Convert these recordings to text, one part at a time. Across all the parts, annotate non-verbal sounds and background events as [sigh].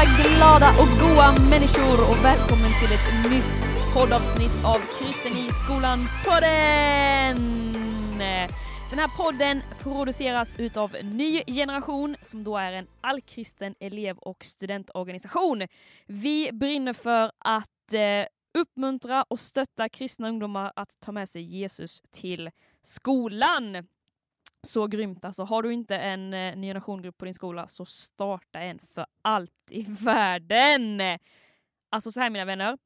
alla glada och goa människor och välkommen till ett nytt poddavsnitt av Kristen i skolan-podden! Den här podden produceras utav Ny Generation som då är en allkristen elev och studentorganisation. Vi brinner för att oppmuntre uppmuntra och stötta kristna ungdomar att ta med sig Jesus till skolan. Så grymt alltså. Har du inte en eh, Ny Generation-grupp på din skola så starta en för allt i [laughs] världen! Alltså så här mina vänner.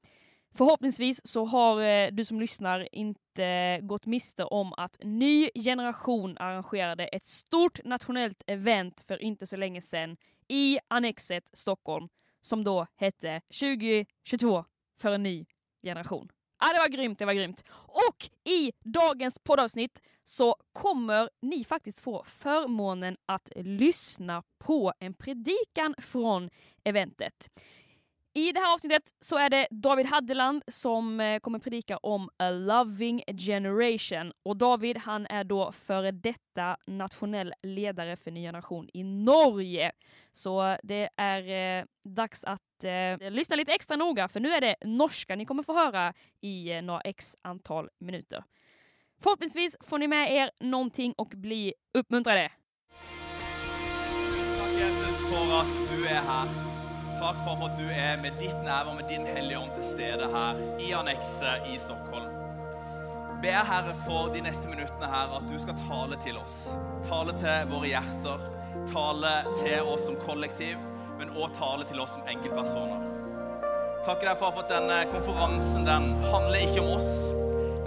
Förhoppningsvis så har eh, du som lyssnar inte gått miste om att Ny Generation arrangerade ett stort nationellt event för inte så länge sedan i Annexet Stockholm som då hette 2022 för en ny generation. Ja, det var grymt, det var grymt. Och i dagens poddavsnitt så kommer ni faktiskt få förmånen att lyssna på en predikan från eventet. I det här avsnittet så är det David Haddeland som eh, kommer predika om A Loving Generation. Och David han är då före detta nationell ledare för Ny Generation i Norge. Så det är eh, dags att eh, lyssna lite extra noga för nu är det norska ni kommer få höra i eh, några x antal minuter. Förhoppningsvis får ni med er någonting och bli uppmuntrade. Takk, Jesus, for at du er her. Takk for at du er med ditt nærvær, med din hellige ånd til stede her i annekset i Stockholm. Ber Herre for de neste minuttene her at du skal tale til oss. Tale til våre hjerter. Tale til oss som kollektiv, men også tale til oss som enkeltpersoner. Takker deg for at denne konferansen den handler ikke om oss.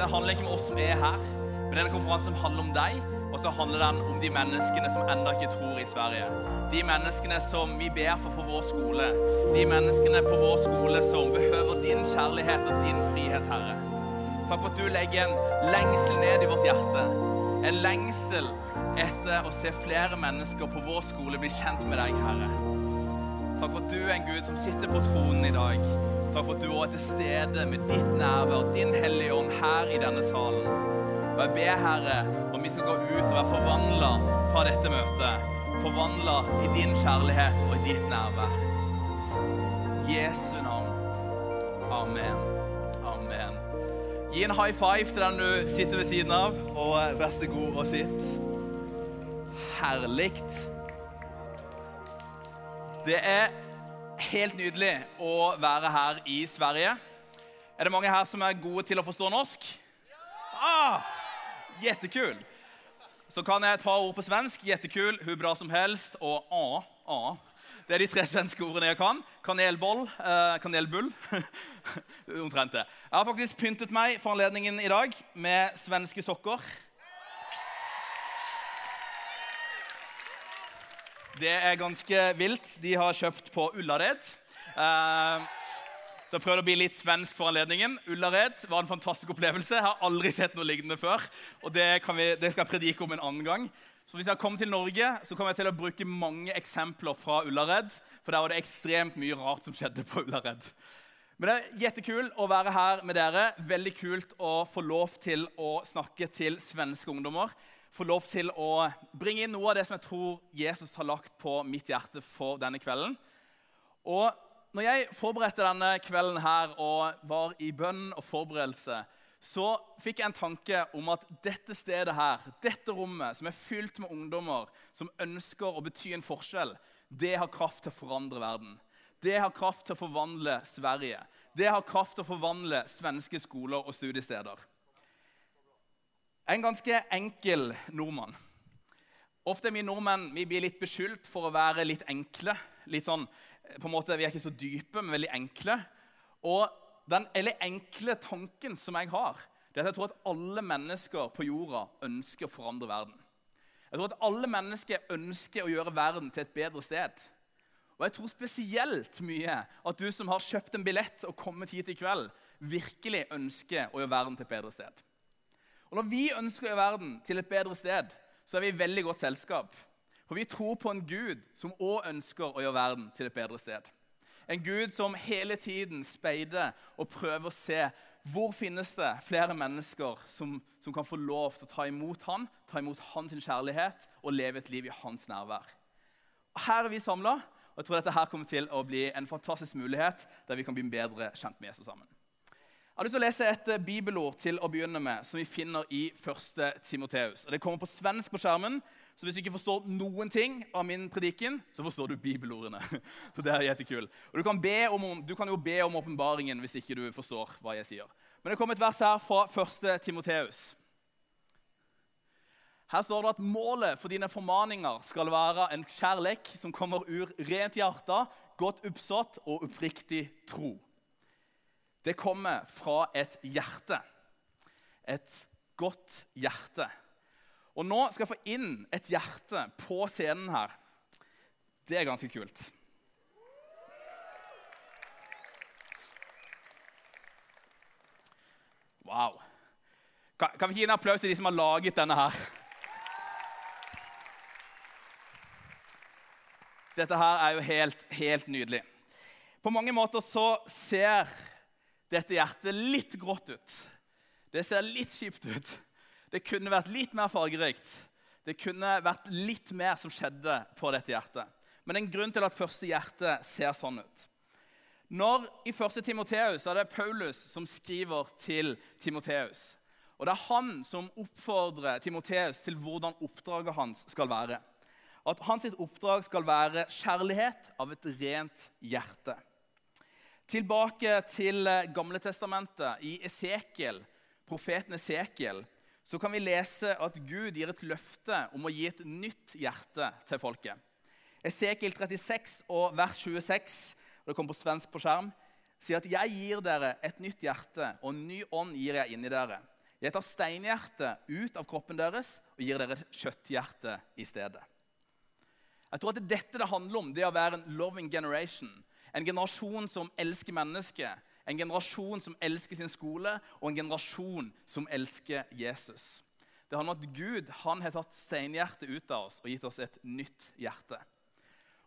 Den handler ikke om oss som er her, men denne konferansen handler om deg. Og så handler den om de menneskene som ennå ikke tror i Sverige. De menneskene som vi ber for på vår skole. De menneskene på vår skole som behøver din kjærlighet og din frihet, Herre. Takk for at du legger en lengsel ned i vårt hjerte. En lengsel etter å se flere mennesker på vår skole bli kjent med deg, Herre. Takk for at du er en Gud som sitter på tronen i dag. Takk for at du òg er til stede med ditt nærvær, din hellige ånd, her i denne salen. Og jeg ber, Herre, om vi skal gå ut og være forvandla fra dette møtet. Forvandla i din kjærlighet og i ditt nærvær. Jesu navn. Amen. Amen. Gi en high five til den du sitter ved siden av, og vær så god og sitt. Herlig. Det er helt nydelig å være her i Sverige. Er det mange her som er gode til å forstå norsk? Ah, jättekul! Så kan jeg et par ord på svensk. Jättekul, hur bra som helst og a, a. Det er de tre svenske ordene jeg kan. Kanelboll, eh, kanelbull. [laughs] Omtrent det. Jeg har faktisk pyntet meg for anledningen i dag med svenske sokker. Det er ganske vilt. De har kjøpt på Ullared. Eh, så jeg prøvde å bli litt svensk for anledningen. Ullared var en fantastisk opplevelse. Jeg har aldri sett noe lignende før. Og det, vi, det skal jeg predike om en annen gang. Så hvis jeg kommer til Norge, så kommer jeg til å bruke mange eksempler fra Ullared. For der var det ekstremt mye rart som skjedde på Ullared. Men det er jettekul å være her med dere. Veldig kult å få lov til å snakke til svenske ungdommer. Få lov til å bringe inn noe av det som jeg tror Jesus har lagt på mitt hjerte for denne kvelden. Og når jeg forberedte denne kvelden her og var i bønn og forberedelse, så fikk jeg en tanke om at dette stedet her, dette rommet, som er fylt med ungdommer som ønsker å bety en forskjell, det har kraft til å forandre verden. Det har kraft til å forvandle Sverige. Det har kraft til å forvandle svenske skoler og studiesteder. En ganske enkel nordmann. Ofte er vi nordmenn vi blir litt beskyldt for å være litt enkle. litt sånn, på en måte, Vi er ikke så dype, men veldig enkle. Og den enkle tanken som jeg har, det er at jeg tror at alle mennesker på jorda ønsker å forandre verden. Jeg tror at alle mennesker ønsker å gjøre verden til et bedre sted. Og jeg tror spesielt mye at du som har kjøpt en billett og kommet hit i kveld, virkelig ønsker å gjøre verden til et bedre sted. Og Når vi ønsker å gjøre verden til et bedre sted, så er vi i veldig godt selskap. For vi tror på en Gud som òg ønsker å gjøre verden til et bedre sted. En Gud som hele tiden speider og prøver å se hvor finnes det flere mennesker som, som kan få lov til å ta imot han, ta imot hans kjærlighet og leve et liv i hans nærvær. Og her er vi samla, Og jeg tror dette her kommer til å bli en fantastisk mulighet der vi kan bli bedre kjent med Jesus sammen. Jeg har lyst til å lese et eh, bibelord til å begynne med, som vi finner i 1. Timoteus. Det kommer på svensk på skjermen, så hvis du ikke forstår noen ting av min predikken, så forstår du bibelordene. [laughs] Så det er jettekul. Og du kan, om, du kan jo be om åpenbaringen hvis ikke du forstår hva jeg sier. Men det kommer et vers her fra 1. Timoteus. Her står det at målet for dine formaninger skal være en kjærlek som kommer ur rent hjerte, godt oppsatt og oppriktig tro. Det kommer fra et hjerte. Et godt hjerte. Og nå skal jeg få inn et hjerte på scenen her. Det er ganske kult. Wow. Kan, vi gi en applaus til de som har laget denne her? Dette her er jo helt, helt nydelig. På mange måter så ser dette hjertet litt grått ut. Det ser litt kjipt ut. Det kunne vært litt mer fargerikt. Det kunne vært litt mer som skjedde på dette hjertet. Men det er en grunn til at første hjerte ser sånn ut. Når I 1. Timoteus er det Paulus som skriver til Timoteus. Og Det er han som oppfordrer Timoteus til hvordan oppdraget hans skal være at hans oppdrag skal være kjærlighet av et rent hjerte. Tilbake til eh, Gamle Testamentet, i Esekiel, profeten Esekiel, så kan vi lese at Gud gir et løfte om å gi et nytt hjerte til folket. Esekiel 36 og vers 26, og det kommer på svensk på skjerm, sier at 'Jeg gir dere et nytt hjerte, og en ny ånd gir jeg inni dere.' 'Jeg tar steinhjertet ut av kroppen deres og gir dere et kjøtthjerte i stedet.' Jeg tror at det er dette det handler om, det å være en loving generation. En generasjon som elsker mennesket, en generasjon som elsker sin skole, og en generasjon som elsker Jesus. Det handler om at Gud han har tatt steinhjertet ut av oss og gitt oss et nytt hjerte.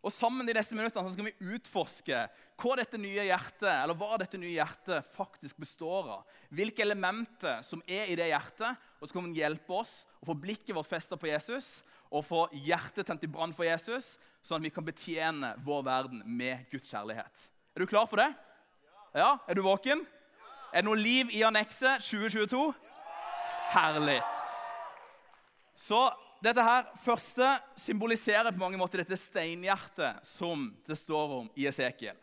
Og Sammen i disse minuttene skal vi utforske hva dette nye hjertet eller hva dette nye hjertet faktisk består av. Hvilke elementer som er i det hjertet. Og så kommer den hjelpe oss å få blikket vårt festa på Jesus og få hjertet tent i brann for Jesus, sånn at vi kan betjene vår verden med Guds kjærlighet. Er du klar for det? Ja? Er du våken? Er det noe liv i annekset 2022? Herlig. Så dette her første symboliserer på mange måter dette steinhjertet som det står om i Esekiel.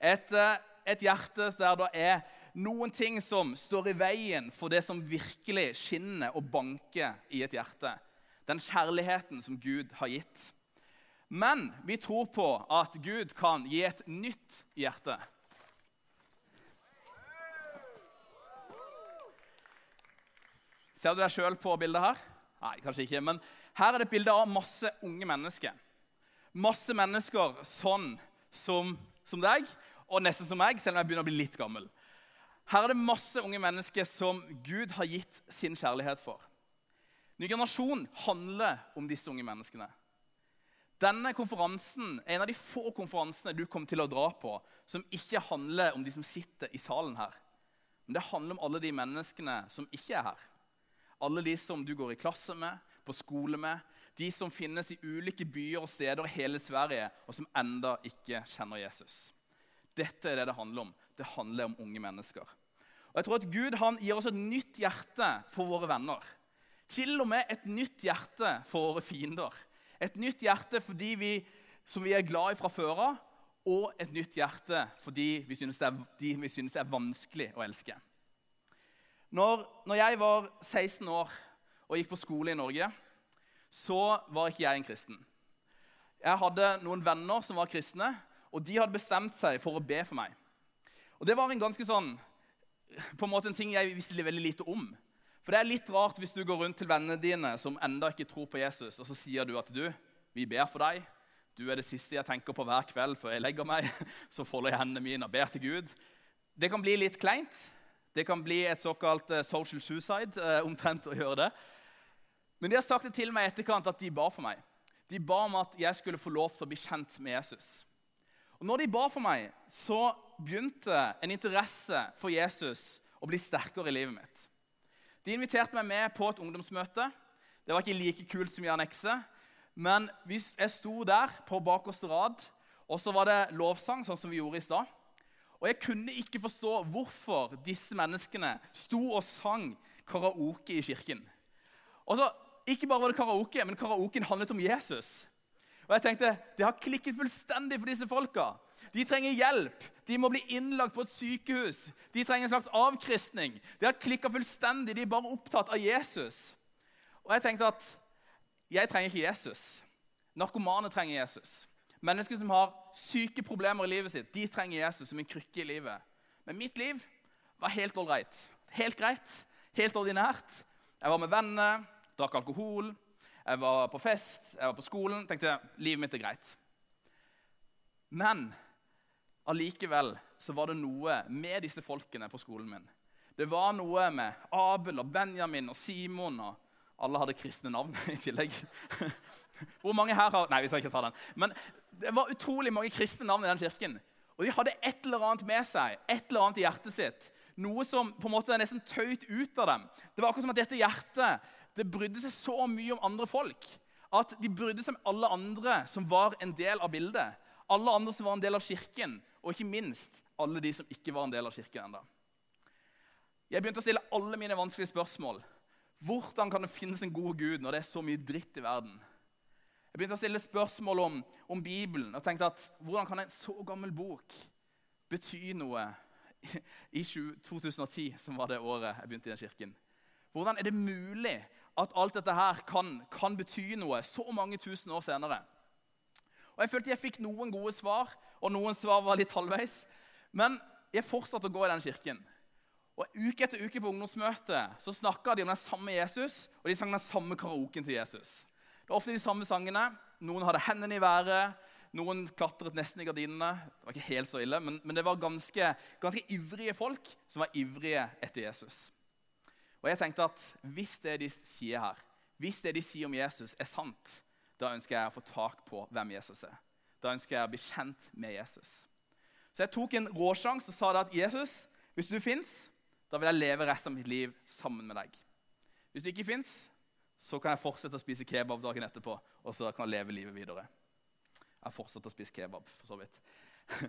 Et, eh, et hjerte der det er noen ting som står i veien for det som virkelig skinner og banker i et hjerte den kjærligheten som Gud har gitt. Men vi tror på at Gud kan gi et nytt hjerte. Ser du deg sjøl på bildet her? Nei, kanskje ikke. Men her er det et bilde av masse unge mennesker. Masse mennesker sånn som, som deg, og nesten som meg, selv om jeg begynner å bli litt gammel. Her er det masse unge mennesker som Gud har gitt sin kjærlighet for. Ny generasjon handler om disse unge menneskene. Denne konferansen er en av de få konferansene du kommer til å dra på som ikke handler om de som sitter i salen her. Men det handler om alle de menneskene som ikke er her. Alle de som du går i klasse med, på skole med, de som finnes i ulike byer og steder i hele Sverige, og som enda ikke kjenner Jesus. Dette er det det handler om. Det handler om unge mennesker. Og jeg tror at Gud han gir oss et nytt hjerte for våre venner. Til og med et nytt hjerte for våre fiender. Et nytt hjerte fordi vi, som vi er glad i fra før av, og et nytt hjerte fordi vi synes det er, de vi synes er vanskelig å elske. Når, når, jeg var 16 år og gikk på skole i Norge, så var ikke jeg en kristen. Jeg hadde noen venner som var kristne, og de hadde bestemt seg for å be for meg. Og Det var en ganske sånn, på en måte en ting jeg visste veldig lite om. For det er litt rart hvis du går rundt til vennene dine som enda ikke tror på Jesus, og så sier du at du, vi ber for deg. Du er det siste jeg tenker på hver kveld før jeg legger meg. [laughs] Så folder jeg hendene mine og ber til Gud. Det kan bli litt kleint. Det kan bli et såkalt uh, social suicide, uh, omtrent å gjøre det. Men de har sagt det til meg i etterkant at de ba for meg. De ba om at jeg skulle få lov til å bli kjent med Jesus. Og når de ba for meg, så begynte en interesse for Jesus å bli sterkere i livet mitt. De inviterte meg med på et ungdomsmøte. Det var ikke like kult som i annekset. Men jeg sto der på bakerste rad, Og så var det lovsang, sånn som vi gjorde i stad. Og jeg kunne ikke forstå hvorfor disse menneskene sto og sang karaoke i kirken. Og så, Ikke bare var det karaoke, men karaoken handlet om Jesus. Og jeg tenkte, Det har klikket fullstendig for disse folka. De trenger hjelp. De må bli innlagt på et sykehus. De trenger en slags avkristning. Det har klikka fullstendig. De er bare opptatt av Jesus. Og jeg tenkte at jeg trenger ikke Jesus. Narkomane trenger Jesus. Mennesker som har syke problemer i livet sitt, de trenger Jesus som en krykke i livet. Men mitt liv var helt ålreit. Helt greit. Helt ordinært. Jeg var med venner, drakk alkohol, jeg var på fest, jeg var på skolen. tenkte livet mitt er greit. Men allikevel så var det noe med disse folkene på skolen min. Det var noe med Abel og Benjamin og Simon og Alle hadde kristne navn [laughs] i tillegg. Hvor mange her har Nei, vi skal ikke ta den. Men det var utrolig mange kristne navn i den kirken. Og de hadde et eller annet med seg, et eller annet i hjertet sitt. Noe som på en måte nesten tøyt ut av dem. Det var akkurat som at dette hjertet det brydde seg så mye om andre folk at de brydde seg om alle andre som var en del av bildet. Alle andre som var en del av kirken, og ikke minst alle de som ikke var en del av kirken ennå. Jeg begynte å stille alle mine vanskelige spørsmål. Hvordan kan det finnes en god Gud når det er så mye dritt i verden? Jeg begynte å stille spørsmål om, om Bibelen og tenkte at hvordan kan en så gammel bok bety noe i 2010, som var det året jeg begynte i den kirken? Hvordan er det mulig at alt dette her kan, kan bety noe så mange tusen år senere? Og Jeg følte jeg fikk noen gode svar, og noen svar var litt halvveis. Men jeg fortsatte å gå i den kirken. Og Uke etter uke på ungdomsmøtet så snakka de om den samme Jesus, og de sang den samme karaoken til Jesus. Det var ofte de samme sangene. Noen hadde hendene i været. Noen klatret nesten i gardinene. Det var ikke helt så ille, men, men det var ganske, ganske, ivrige folk som var ivrige etter Jesus. Og jeg tenkte at Hvis det de sier her, hvis det de sier om Jesus, er sant, da ønsker jeg å få tak på hvem Jesus er. Da ønsker jeg å bli kjent med Jesus. Så jeg tok en råsjanse og sa det at Jesus, hvis du fins, da vil jeg leve resten av mitt liv sammen med deg. Hvis du ikke fins, så kan jeg fortsette å spise kebab dagen etterpå, og så kan jeg leve livet videre. Jeg fortsetter å spise kebab, for så vidt. [laughs]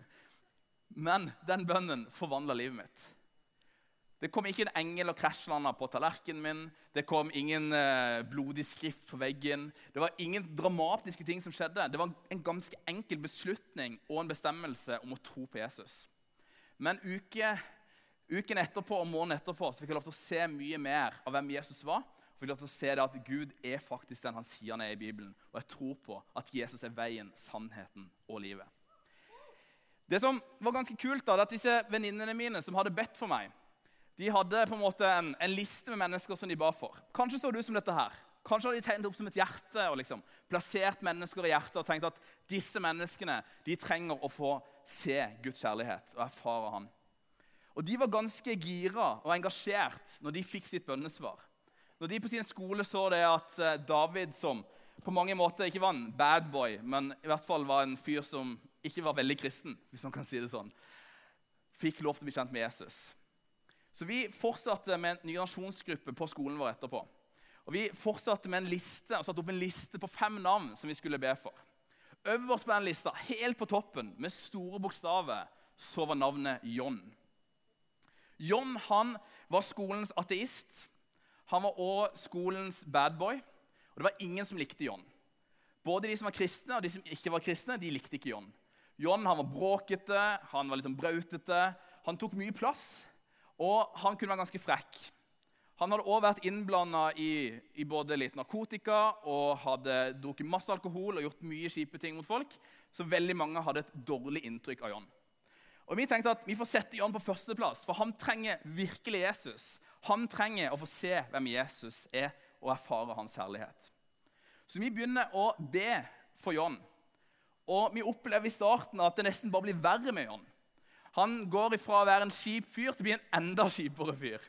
Men den bønnen forvandla livet mitt. Det kom ikke en engel og krasjlanda på tallerkenen min. Det kom ingen eh, blodig skrift på veggen. Det var ingen dramatiske ting som skjedde. Det var en ganske enkel beslutning og en bestemmelse om å tro på Jesus. Men uke, uken etterpå og måneden etterpå så fikk jeg lov til å se mye mer av hvem Jesus var får lov til å se det at Gud er faktisk den han sier han er i Bibelen. Og jeg tror på at Jesus er veien, sannheten og livet. Det som var ganske kult, da, det at disse venninnene mine som hadde bedt for meg, de hadde på en måte en, en liste med mennesker som de ba for. Kanskje så ut som dette her. Kanskje hadde de tegnet opp som et hjerte og liksom plassert mennesker i hjertet og tenkt at disse menneskene de trenger å få se Guds kjærlighet og erfare Han. Og De var ganske gira og engasjert når de fikk sitt bønnesvar. Når de på sin skole så det at eh, David, som på mange måter ikke var en bad boy, men i hvert fall var en fyr som ikke var veldig kristen, hvis man kan si det sånn, fikk lov til å bli kjent med Jesus. Så vi fortsatte med en ny nasjonsgruppe på skolen vår etterpå. Og Vi fortsatte med en liste, og satte opp en liste på fem navn som vi skulle be for. Øverst på den lista, helt på toppen, med store bokstaver, så var navnet John. John han var skolens ateist. Han var òg skolens badboy, og det var ingen som likte John. Både de som var kristne og de som ikke var kristne, de likte ikke John. John han var bråkete, han var litt sånn brautete, han tok mye plass, og han kunne være ganske frekk. Han hadde òg vært innblanda i, i, både litt narkotika og hadde drukket masse alkohol og gjort mye kjipe ting mot folk, så veldig mange hadde et dårlig inntrykk av John. Og Vi tenkte at vi får sette John på førsteplass, for han trenger virkelig Jesus. Han trenger å få se hvem Jesus er, og erfare hans herlighet. Så vi begynner å be for John. Og vi opplever i starten at det nesten bare blir verre med John. Han går ifra å være en kjip fyr til å bli en enda kjipere fyr.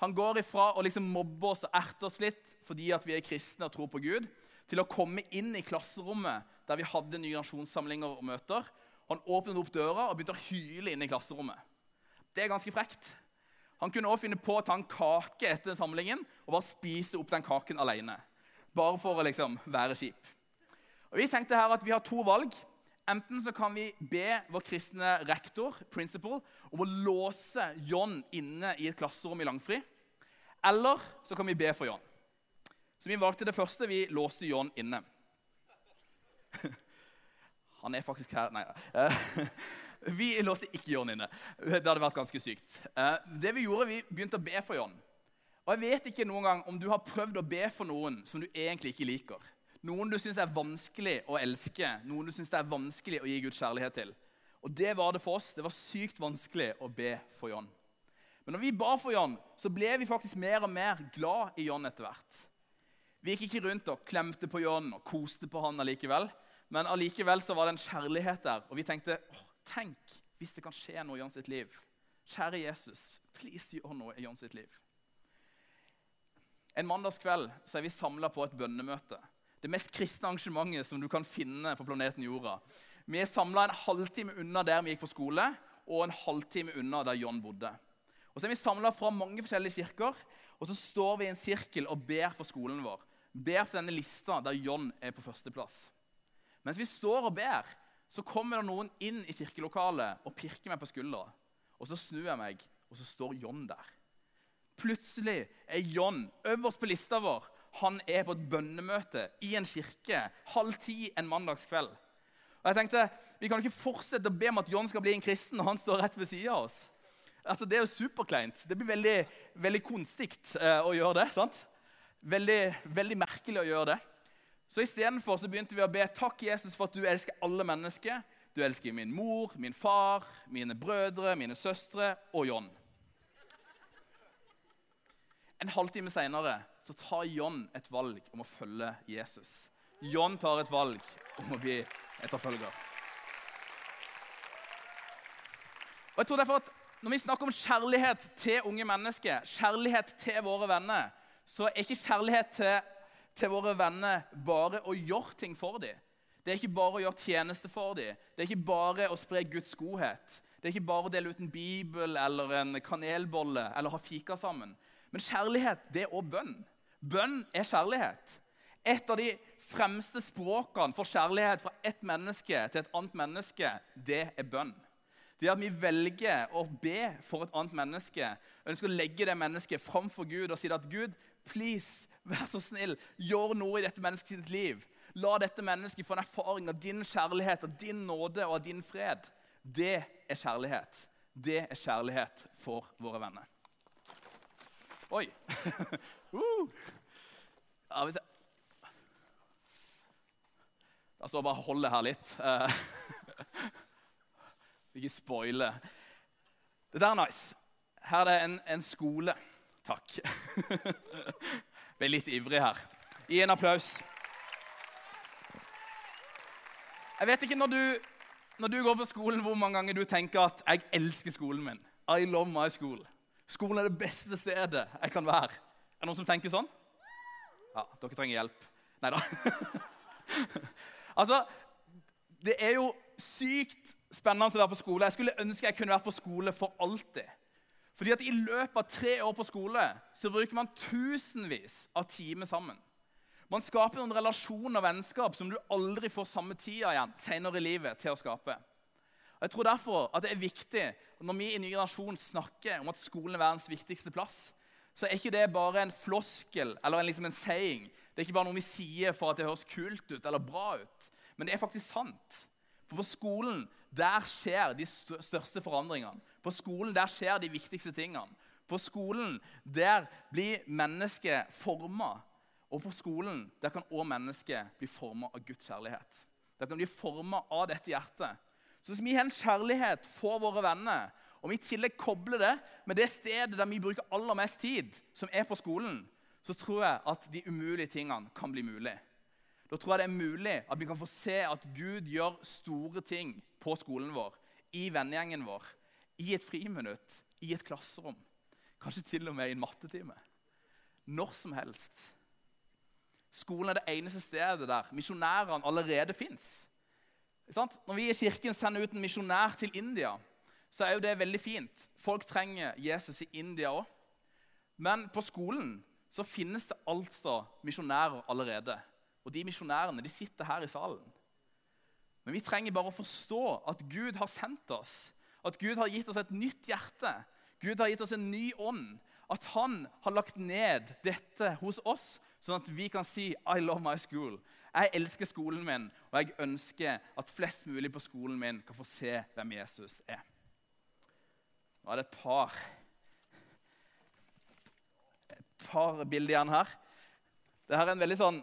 Han går ifra å liksom mobbe oss og erte oss litt fordi at vi er kristne og tror på Gud, til å komme inn i klasserommet der vi hadde nye generasjonssamlinger og møter. Han åpnet opp døra og begynte å hyle inn i klasserommet. Det er ganske frekt. Han kunne også finne på å ta en kake etter samlingen og bare spise opp den kaken alene. Bare for å liksom være kjip. Og Vi tenkte her at vi har to valg. Enten så kan vi be vår kristne rektor principal, om å låse John inne i et klasserom i langfri. Eller så kan vi be for John. Så vi valgte det første. Vi låste John inne. [laughs] Han er faktisk her Nei da. [laughs] Vi låste ikke John inne. Det hadde vært ganske sykt. Eh, det Vi gjorde, vi begynte å be for John. Og jeg vet ikke noen gang om du har prøvd å be for noen som du egentlig ikke liker. Noen du syns er vanskelig å elske, noen du syns er vanskelig å gi Guds kjærlighet til. Og det var det for oss. Det var sykt vanskelig å be for John. Men når vi ba for John, så ble vi faktisk mer og mer glad i John etter hvert. Vi gikk ikke rundt og klemte på John og koste på han allikevel. Men allikevel så var det en kjærlighet der, og vi tenkte åh, tenk hvis det kan skje noe i John sitt liv. Kjære Jesus, please gjør noe i John sitt liv. En mandagskveld så er vi samla på et bønnemøte det mest kristne arrangementet som du kan finne på planeten Jorda. Vi er samla en halvtime unna der vi gikk på skole, og en halvtime unna der John bodde. Og så er vi samla fra mange forskjellige kirker, og så står vi i en sirkel og ber for skolen vår. Ber for denne lista der John er på førsteplass. Mens vi står og ber, så kommer det noen inn i kirkelokalet og pirker meg på skuldra. Og så snur jeg meg, og så står John der. Plutselig er John øverst på lista vår han er på et bønnemøte i en kirke halv ti en mandagskveld. Og jeg tenkte, Vi kan ikke fortsette å be om at John skal bli en kristen når han står rett ved siden av oss. Altså, Det er jo superkleint. Det blir veldig, veldig konstig eh, å gjøre det. sant? Veldig, veldig merkelig å gjøre det. Så Istedenfor begynte vi å be takk Jesus for at du elsker alle mennesker. Du elsker min mor, min far, mine brødre, mine søstre og John. En halvtime seinere tar John et valg om å følge Jesus. John tar et valg om å bli etterfølger. Og jeg tror derfor at Når vi snakker om kjærlighet til unge mennesker, kjærlighet til våre venner, så er ikke kjærlighet til, til våre venner bare å gjøre ting for dem. Det er ikke bare å gjøre tjeneste for dem. Det er ikke bare å spre Guds godhet. Det er ikke bare å dele ut en bibel eller en kanelbolle eller ha fika sammen. Men kjærlighet det er òg bønn. Bønn er kjærlighet. Et av de fremste språkene for kjærlighet fra ett menneske til et annet menneske, det er bønn. Det at vi velger å be for et annet menneske, ønsker å legge det mennesket framfor Gud og si at Gud, please, vær så snill, gjør noe i dette menneskets liv. La dette mennesket få en erfaring av din kjærlighet, av din nåde og av din fred. Det er kjærlighet. Det er kjærlighet for våre venner. Oi! [laughs] uh. ja, hvis jeg Da står bare og holder her litt. Uh, [laughs] ikke spoile. der er nice. Her er det en, en skole. Takk. [laughs] Ble litt ivrig her. Gi en applaus. Jeg vet ikke når du, når du går på skolen, hvor mange ganger du tenker at 'jeg elsker skolen min'. I love my school. Skolen er det beste stedet jeg kan være. Er det noen som tenker sånn? Ja, dere trenger hjelp. Nei da. [laughs] altså, det er jo sykt spennende å være på skole. Jeg skulle ønske jeg kunne vært på skole for alltid. Fordi at I løpet av tre år på skole så bruker man tusenvis av timer sammen. Man skaper noen relasjoner og vennskap som du aldri får samme tida igjen senere i livet til å skape. Og jeg tror derfor at det er viktig når vi i Ny generasjon snakker om at skolen er verdens viktigste plass, så er ikke det bare en floskel eller en, liksom en saying. Det er ikke bare noe vi sier for at det høres kult ut eller bra ut. Men det er faktisk sant. For på skolen der skjer de største forandringene. På skolen der skjer de viktigste tingene. På skolen der blir mennesket forma. Og på skolen der kan òg mennesket bli forma av Guds kjærlighet. Der kan bli forma av dette hjertet så hvis vi har en kjærlighet for våre venner, og vi i tillegg kobler det med det stedet der vi bruker aller mest tid, som er på skolen, så tror jeg at de umulige tingene kan bli mulig. Da tror jeg det er mulig at vi kan få se at Gud gjør store ting på skolen vår, i vennegjengen vår, i et friminutt, i et klasserom. Kanskje til og med i en mattetime. Når som helst. Skolen er det eneste stedet der misjonærene allerede fins. Når vi i kirken sender ut en misjonær til India, så er jo det veldig fint. Folk trenger Jesus i India òg. Men på skolen så finnes det altså misjonærer allerede. Og de misjonærene de sitter her i salen. Men vi trenger bare å forstå at Gud har sendt oss. At Gud har gitt oss et nytt hjerte. Gud har gitt oss en ny ånd. At han har lagt ned dette hos oss, sånn at vi kan si I love my school. Jeg elsker skolen min, og jeg ønsker at flest mulig på skolen min kan få se hvem Jesus er. Nå er det et par et par bilder igjen her. Dette er en veldig sånn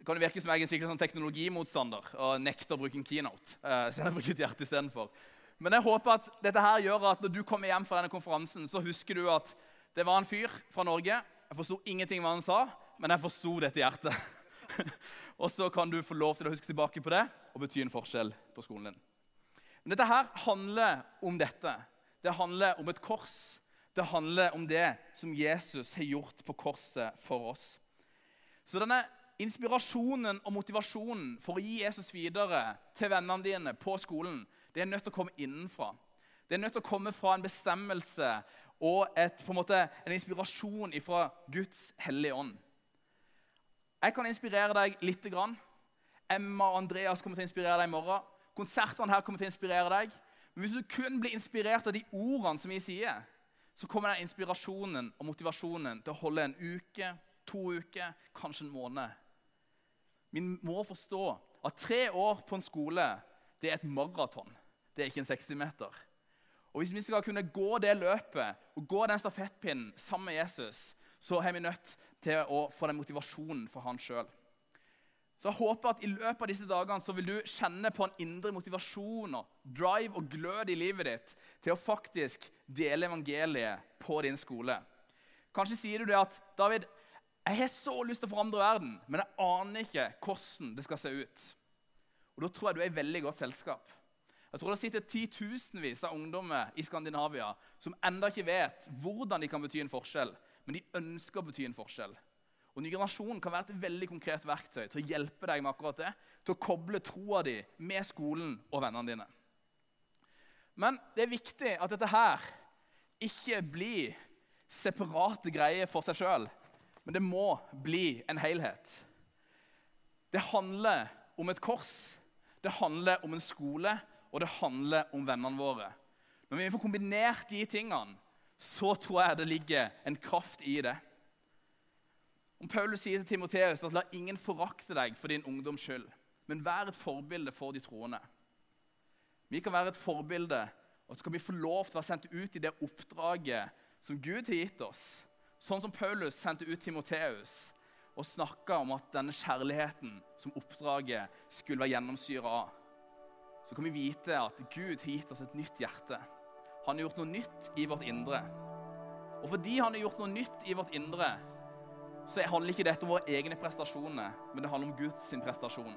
det kan virke som jeg er sikkert sånn teknologimotstander og nekter å bruke en keynote. Uh, så jeg bruker et hjerte istedenfor. Men jeg håper at dette her gjør at når du kommer hjem fra denne konferansen, så husker du at det var en fyr fra Norge. Jeg forsto ingenting hva han sa, men jeg forsto dette hjertet. [laughs] og så kan du få lov til å huske tilbake på det og bety en forskjell på skolen din. Men dette her handler om dette. Det handler om et kors. Det handler om det som Jesus har gjort på korset for oss. Så denne inspirasjonen og motivasjonen for å gi Jesus videre til vennene dine på skolen det er nødt til å komme innenfra. Det er nødt til å komme fra en bestemmelse og et, en, måte, en inspirasjon fra Guds hellige ånd. Jeg kan inspirere deg litt. Emma og Andreas kommer til å inspirere deg i morgen. Konsertene her kommer til å inspirere deg. Men hvis du kun blir inspirert av de ordene som vi sier, så kommer den inspirasjonen og motivasjonen til å holde en uke, to uker, kanskje en måned. Vi må forstå at tre år på en skole det er et maraton. Det er ikke en 60-meter. Og Hvis vi skal kunne gå det løpet og gå den stafettpinnen sammen med Jesus, så er vi nødt til å få den motivasjonen for han sjøl. Så jeg håper at i løpet av disse dagene så vil du kjenne på en indre motivasjon og drive og glød i livet ditt til å faktisk dele evangeliet på din skole. Kanskje sier du det at David, jeg har så lyst til å forandre verden, men jeg aner ikke hvordan det skal se ut. Og Da tror jeg du er i veldig godt selskap. Jeg tror Det sitter titusenvis av ungdommer i Skandinavia som enda ikke vet hvordan de kan bety en forskjell, men de ønsker å bety en forskjell. Og Ny generasjon kan være et veldig konkret verktøy til å hjelpe deg med akkurat det, til å koble troa di med skolen og vennene dine. Men det er viktig at dette her ikke blir separate greier for seg sjøl, men det må bli en helhet. Det handler om et kors det handler om en skole, og det handler om vennene våre. Når vi får kombinert de tingene, så tror jeg det ligger en kraft i det. Om Paulus sier til Timoteus at la ingen forakte deg for din ungdoms skyld, men vær et forbilde for de troende. Vi kan være et forbilde, og så kan vi få lov til å være sendt ut i det oppdraget som Gud har gitt oss. Sånn som Paulus sendte ut Timoteus og snakka om at denne kjærligheten som oppdraget skulle være gjennomsyra av, så kan vi vite at Gud har gitt oss et nytt hjerte. Han har gjort noe nytt i vårt indre. Og fordi han har gjort noe nytt i vårt indre, så handler ikke dette om våre egne prestasjoner, men det handler om Guds prestasjon.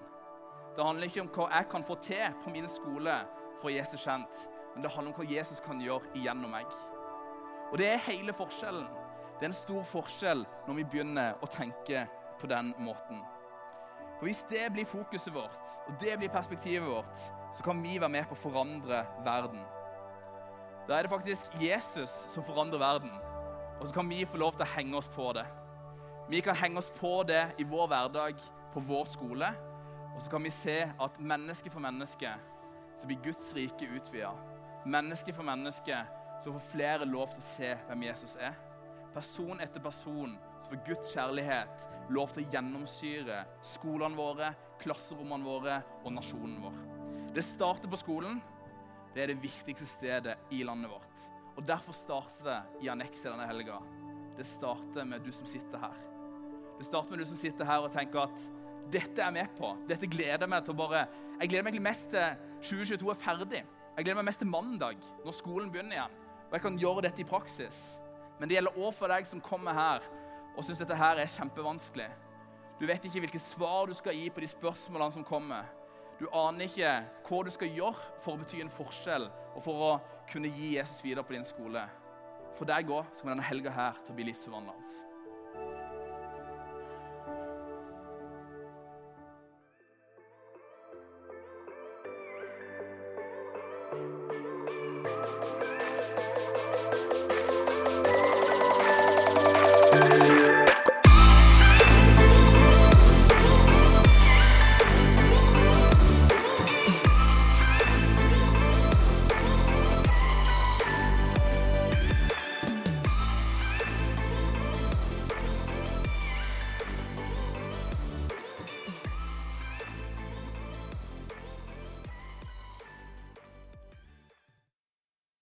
Det handler ikke om hva jeg kan få til på min skole for Jesus kjent, men det handler om hva Jesus kan gjøre igjennom meg. Og det er hele forskjellen. Det er en stor forskjell når vi begynner å tenke på den måten. For Hvis det blir fokuset vårt, og det blir perspektivet vårt, så kan vi være med på å forandre verden. Da er det faktisk Jesus som forandrer verden, og så kan vi få lov til å henge oss på det. Vi kan henge oss på det i vår hverdag, på vår skole, og så kan vi se at menneske for menneske så blir Guds rike utvida. Menneske for menneske så får flere lov til å se hvem Jesus er person etter person, så får Guds kjærlighet lov til å gjennomsyre skolene våre, klasserommene våre og nasjonen vår. Det starter på skolen. Det er det viktigste stedet i landet vårt. Og Derfor starter det i annekset denne helga. Det starter med du som sitter her. Det starter med du som sitter her og tenker at dette er jeg med på. Dette gleder meg til å bare Jeg gleder meg mest til 2022 er ferdig. Jeg gleder meg mest til mandag, når skolen begynner igjen. Og jeg kan gjøre dette i praksis. Men det gjelder òg for deg som kommer her og syns dette her er kjempevanskelig. Du vet ikke hvilke svar du skal gi på de spørsmålene som kommer. Du aner ikke hva du skal gjøre for å bety en forskjell og for å kunne gi Jesus videre på din skole. For deg òg kommer denne helga her til å bli livsforvandlende.